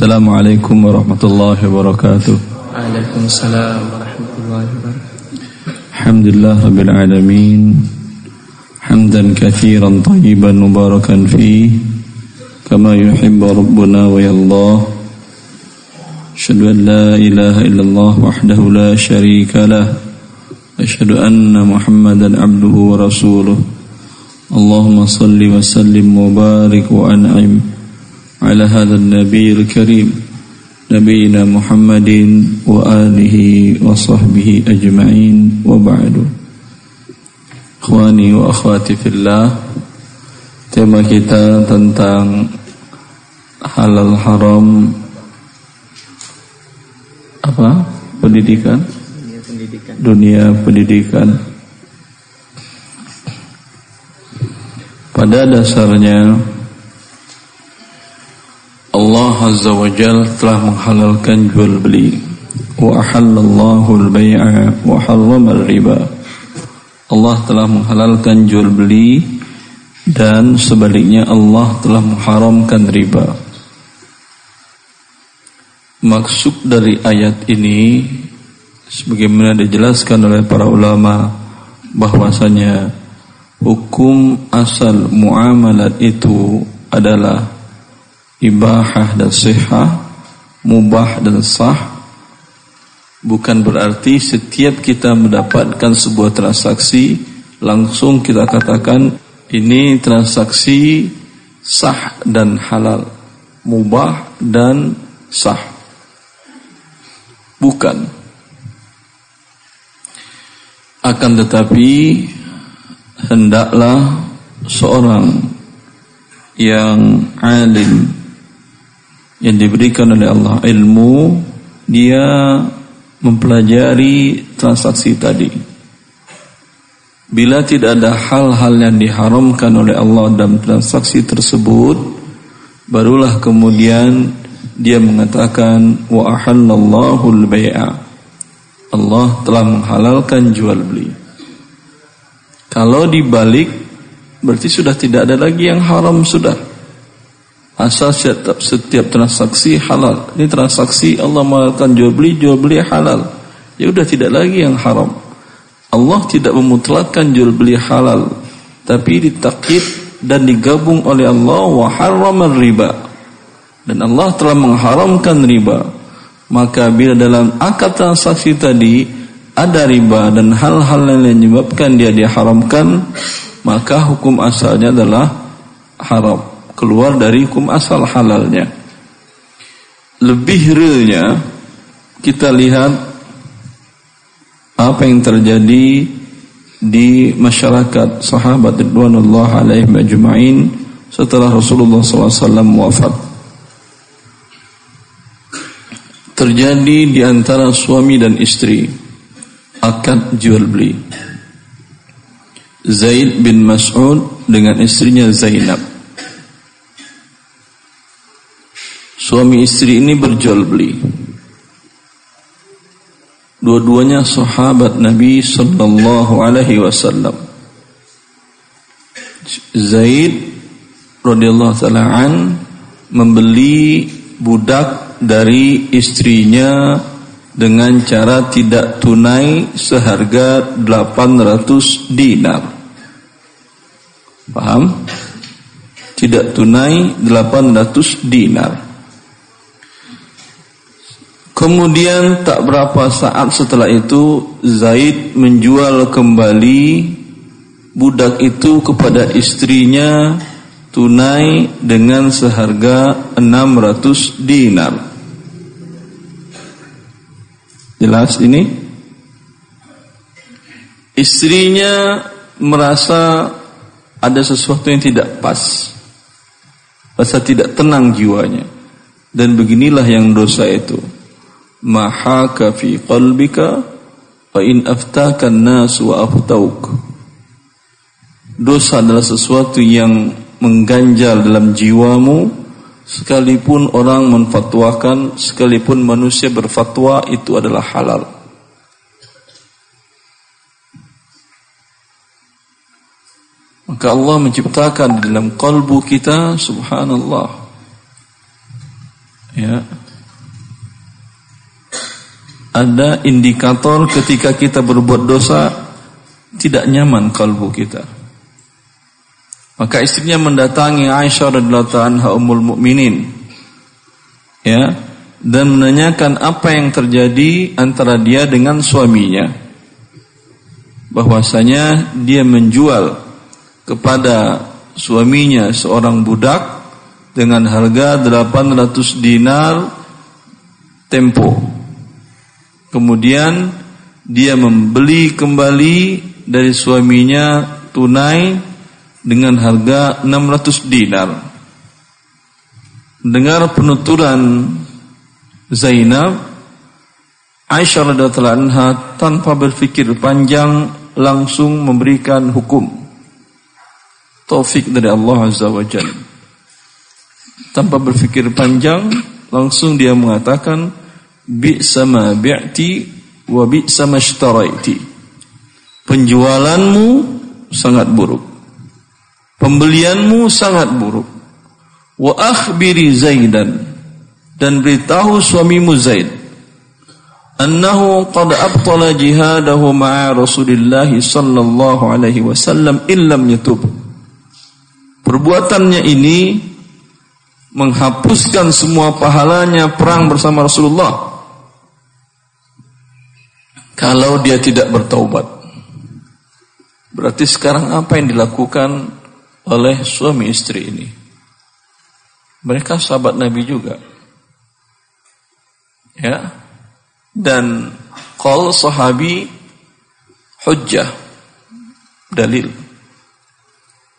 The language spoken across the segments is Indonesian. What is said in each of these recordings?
السلام عليكم ورحمة الله وبركاته. وعليكم السلام ورحمة الله وبركاته. الحمد لله رب العالمين. حمدا كثيرا طيبا مباركا فيه. كما يحب ربنا ويرضاه. أشهد أن لا إله إلا الله وحده لا شريك له. أشهد أن محمدا عبده ورسوله. اللهم صل وسلم وبارك وأنعم. على هذا النبي الكريم نبينا محمد وآله وصحبه أجمعين وبعد Ikhwani wa akhwati fillah Tema kita tentang Halal haram Apa? Pendidikan? Dunia pendidikan Dunia pendidikan Pada dasarnya Allah Azza wa Jal telah menghalalkan jual beli. Wa ahallallahu al-bai'a wa harrama riba Allah telah menghalalkan jual beli dan sebaliknya Allah telah mengharamkan riba. Maksud dari ayat ini sebagaimana dijelaskan oleh para ulama bahwasanya hukum asal muamalat itu adalah ibahah dan sihah, mubah dan sah, bukan berarti setiap kita mendapatkan sebuah transaksi langsung kita katakan ini transaksi sah dan halal, mubah dan sah. Bukan. Akan tetapi hendaklah seorang yang alim yang diberikan oleh Allah ilmu dia mempelajari transaksi tadi. Bila tidak ada hal-hal yang diharamkan oleh Allah dalam transaksi tersebut barulah kemudian dia mengatakan wa ahallallahu al-bai'a Allah telah menghalalkan jual beli. Kalau dibalik berarti sudah tidak ada lagi yang haram sudah Asal setiap, setiap transaksi halal. Ini transaksi Allah mengatakan jual beli, jual beli halal. Ya sudah tidak lagi yang haram. Allah tidak memutlakkan jual beli halal, tapi ditakkid dan digabung oleh Allah wa riba. Dan Allah telah mengharamkan riba. Maka bila dalam akad transaksi tadi ada riba dan hal-hal yang menyebabkan dia diharamkan, maka hukum asalnya adalah haram keluar dari hukum asal halalnya. Lebih realnya kita lihat apa yang terjadi di masyarakat sahabat ridwanullah alaihim ajma'in setelah Rasulullah SAW wafat. Terjadi di antara suami dan istri akad jual beli. Zaid bin Mas'ud dengan istrinya Zainab. Suami istri ini berjual beli. Dua-duanya sahabat Nabi sallallahu alaihi wasallam. Zaid radhiyallahu taala an membeli budak dari istrinya dengan cara tidak tunai seharga 800 dinar. Paham? Tidak tunai 800 dinar. Kemudian tak berapa saat setelah itu Zaid menjual kembali budak itu kepada istrinya tunai dengan seharga 600 dinar. Jelas ini? Istrinya merasa ada sesuatu yang tidak pas. Rasa tidak tenang jiwanya. Dan beginilah yang dosa itu mahaka fi qalbika fa in aftaka an-nas wa aftauk dosa adalah sesuatu yang mengganjal dalam jiwamu sekalipun orang menfatwakan sekalipun manusia berfatwa itu adalah halal. Maka Allah menciptakan di dalam kalbu kita subhanallah Ada indikator ketika kita berbuat dosa tidak nyaman kalbu kita. Maka istrinya mendatangi Aisyah radhiyallahu anha ummul mukminin. Ya, dan menanyakan apa yang terjadi antara dia dengan suaminya. Bahwasanya dia menjual kepada suaminya seorang budak dengan harga 800 dinar tempo. Kemudian dia membeli kembali dari suaminya tunai dengan harga 600 dinar. Dengar penuturan Zainab Aisyah radhiyallahu anha tanpa berpikir panjang langsung memberikan hukum taufik dari Allah azza wajalla tanpa berpikir panjang langsung dia mengatakan bi sama bi'ti wa bi sama ishtaraiti penjualanmu sangat buruk. Pembelianmu sangat buruk. Wa akhbiri zaidan dan beritahu suamimu Zaid annahu qad abtala jihadahu ma'a Rasulillah sallallahu alaihi wasallam illam yatub. Perbuatannya ini menghapuskan semua pahalanya perang bersama Rasulullah kalau dia tidak bertaubat berarti sekarang apa yang dilakukan oleh suami istri ini? Mereka sahabat Nabi juga. Ya. Dan qol sahabi hujjah dalil.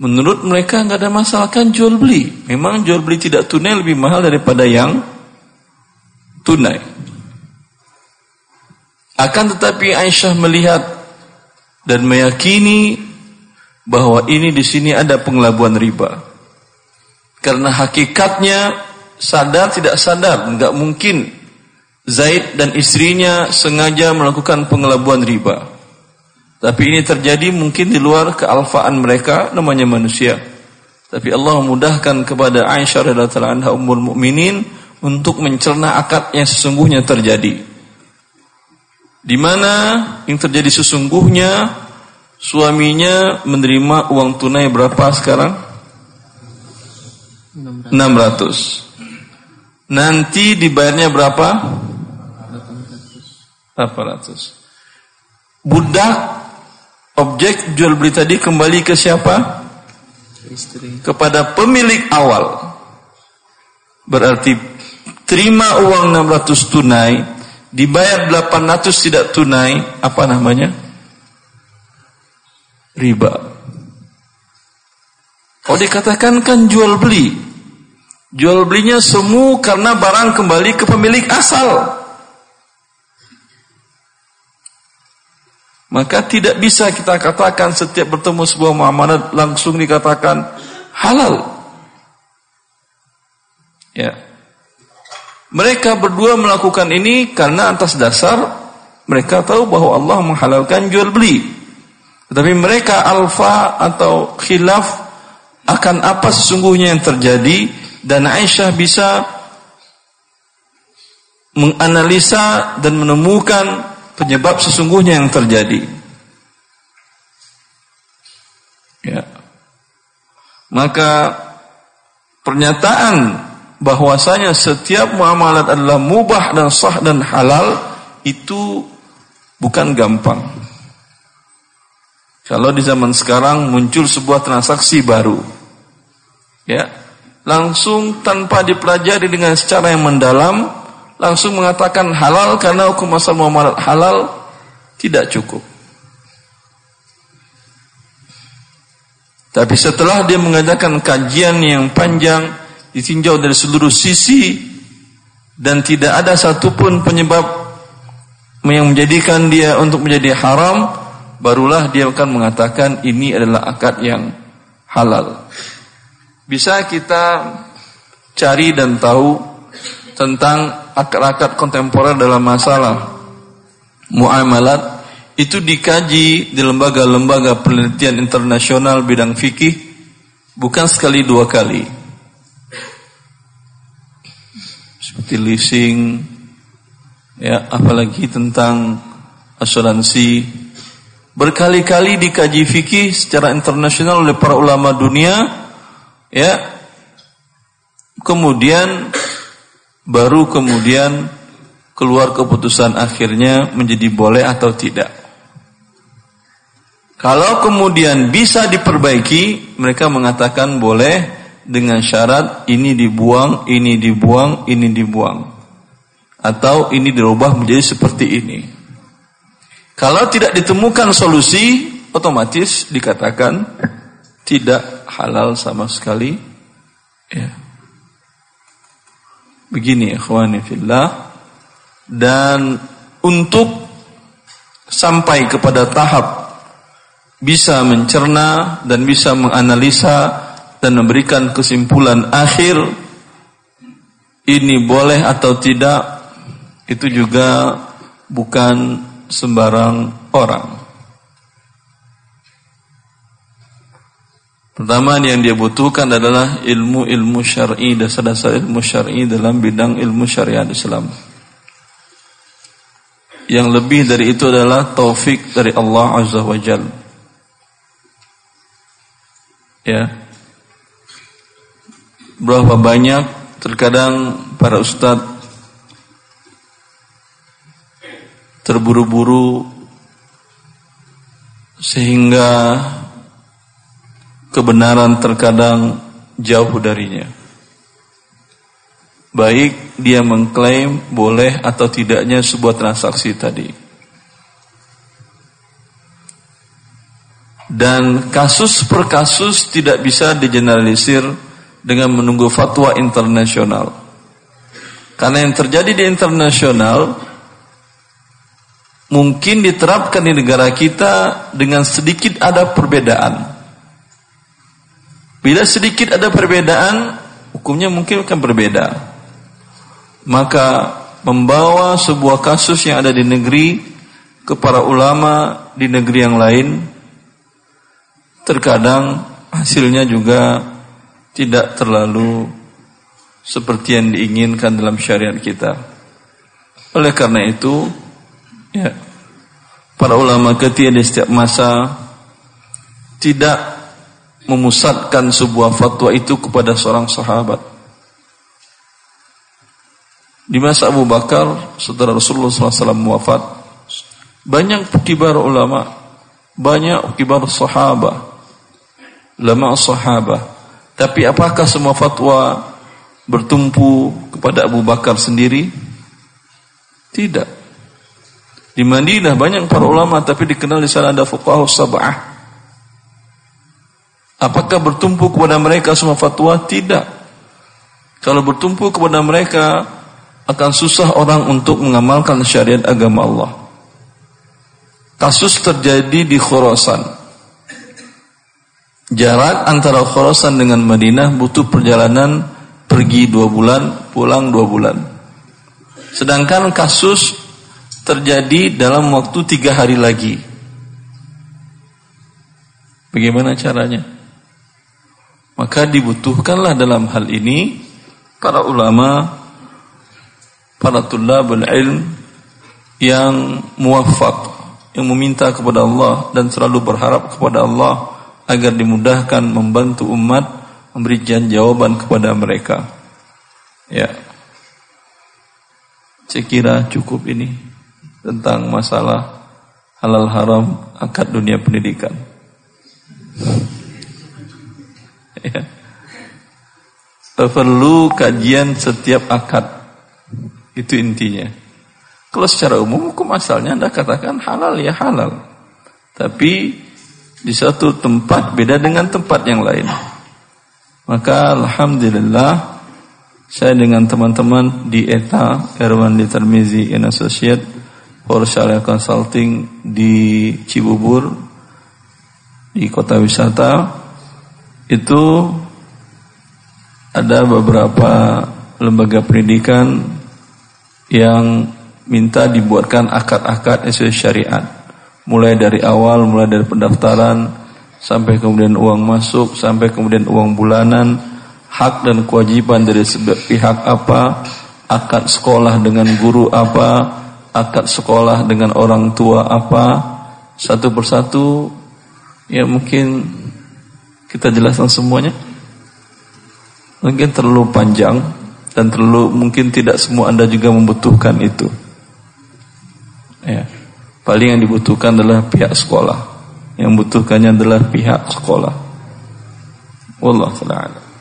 Menurut mereka nggak ada masalah kan jual beli. Memang jual beli tidak tunai lebih mahal daripada yang tunai akan tetapi Aisyah melihat dan meyakini bahwa ini di sini ada pengelabuan riba karena hakikatnya sadar tidak sadar nggak mungkin Zaid dan istrinya sengaja melakukan pengelabuan riba. Tapi ini terjadi mungkin di luar kealfaan mereka, namanya manusia. Tapi Allah memudahkan kepada Aisyah radhiyallahu anha ummul mukminin untuk mencerna akad yang sesungguhnya terjadi. Di mana yang terjadi sesungguhnya suaminya menerima uang tunai berapa sekarang? 600. 600. Nanti dibayarnya berapa? 800. Budak objek jual beli tadi kembali ke siapa? Istri. Kepada pemilik awal. Berarti terima uang 600 tunai, dibayar 800 tidak tunai, apa namanya? Riba. Kalau dikatakan kan jual beli. Jual belinya semu karena barang kembali ke pemilik asal. Maka tidak bisa kita katakan setiap bertemu sebuah muamalah langsung dikatakan halal. Ya. Mereka berdua melakukan ini karena atas dasar mereka tahu bahwa Allah menghalalkan jual beli. Tetapi mereka alfa atau khilaf akan apa sesungguhnya yang terjadi dan Aisyah bisa menganalisa dan menemukan penyebab sesungguhnya yang terjadi. Ya. Maka pernyataan bahwasanya setiap muamalat adalah mubah dan sah dan halal itu bukan gampang. Kalau di zaman sekarang muncul sebuah transaksi baru, ya, langsung tanpa dipelajari dengan secara yang mendalam, langsung mengatakan halal karena hukum asal muamalat halal tidak cukup. Tapi setelah dia mengadakan kajian yang panjang, ditinjau dari seluruh sisi dan tidak ada satupun penyebab yang menjadikan dia untuk menjadi haram, barulah dia akan mengatakan ini adalah akad yang halal. Bisa kita cari dan tahu tentang akad-akad kontemporer dalam masalah muamalat itu dikaji di lembaga-lembaga penelitian internasional bidang fikih bukan sekali dua kali. Seperti leasing, ya apalagi tentang asuransi. Berkali-kali dikaji fikih secara internasional oleh para ulama dunia, ya. Kemudian baru kemudian keluar keputusan akhirnya menjadi boleh atau tidak. Kalau kemudian bisa diperbaiki, mereka mengatakan boleh dengan syarat ini dibuang, ini dibuang, ini dibuang. Atau ini dirubah menjadi seperti ini. Kalau tidak ditemukan solusi, otomatis dikatakan tidak halal sama sekali. Ya. Begini ikhwani fillah. Dan untuk sampai kepada tahap bisa mencerna dan bisa menganalisa dan memberikan kesimpulan akhir ini boleh atau tidak itu juga bukan sembarang orang. Pertama yang dia butuhkan adalah ilmu-ilmu syar'i dasar-dasar ilmu syar'i dalam bidang ilmu syariat Islam. Yang lebih dari itu adalah taufik dari Allah Azza wa Jalla. Ya, berapa banyak terkadang para ustadz terburu-buru sehingga kebenaran terkadang jauh darinya. Baik dia mengklaim boleh atau tidaknya sebuah transaksi tadi. Dan kasus per kasus tidak bisa digeneralisir dengan menunggu fatwa internasional. Karena yang terjadi di internasional mungkin diterapkan di negara kita dengan sedikit ada perbedaan. Bila sedikit ada perbedaan, hukumnya mungkin akan berbeda. Maka membawa sebuah kasus yang ada di negeri ke para ulama di negeri yang lain terkadang hasilnya juga tidak terlalu seperti yang diinginkan dalam syariat kita. Oleh karena itu, ya, para ulama ketika di setiap masa tidak memusatkan sebuah fatwa itu kepada seorang sahabat. Di masa Abu Bakar, setelah Rasulullah SAW wafat, banyak kibar ulama, banyak kibar sahabat, ulama sahabat tapi apakah semua fatwa bertumpu kepada Abu Bakar sendiri? Tidak. Di Madinah banyak para ulama tapi dikenal di sana ada fuqaha sab'ah. Apakah bertumpu kepada mereka semua fatwa? Tidak. Kalau bertumpu kepada mereka akan susah orang untuk mengamalkan syariat agama Allah. Kasus terjadi di Khurasan. Jarak antara Khurasan dengan Madinah butuh perjalanan pergi dua bulan, pulang dua bulan. Sedangkan kasus terjadi dalam waktu tiga hari lagi. Bagaimana caranya? Maka dibutuhkanlah dalam hal ini para ulama, para tulabul ilm yang muwafaq, yang meminta kepada Allah dan selalu berharap kepada Allah agar dimudahkan membantu umat memberikan jawaban kepada mereka. Ya. Saya kira cukup ini tentang masalah halal haram akad dunia pendidikan. ya. Perlu kajian setiap akad. Itu intinya. Kalau secara umum hukum asalnya Anda katakan halal ya halal. Tapi di satu tempat beda dengan tempat yang lain. Maka alhamdulillah saya dengan teman-teman di ETA Erwan di Termizi in Associate for Sharia Consulting di Cibubur di kota wisata itu ada beberapa lembaga pendidikan yang minta dibuatkan akad-akad sesuai syariat mulai dari awal, mulai dari pendaftaran sampai kemudian uang masuk, sampai kemudian uang bulanan, hak dan kewajiban dari pihak apa, akad sekolah dengan guru apa, akad sekolah dengan orang tua apa, satu persatu ya mungkin kita jelaskan semuanya. Mungkin terlalu panjang dan terlalu mungkin tidak semua Anda juga membutuhkan itu. Ya. Paling yang dibutuhkan adalah pihak sekolah. Yang membutuhkannya adalah pihak sekolah. Wallahu taala.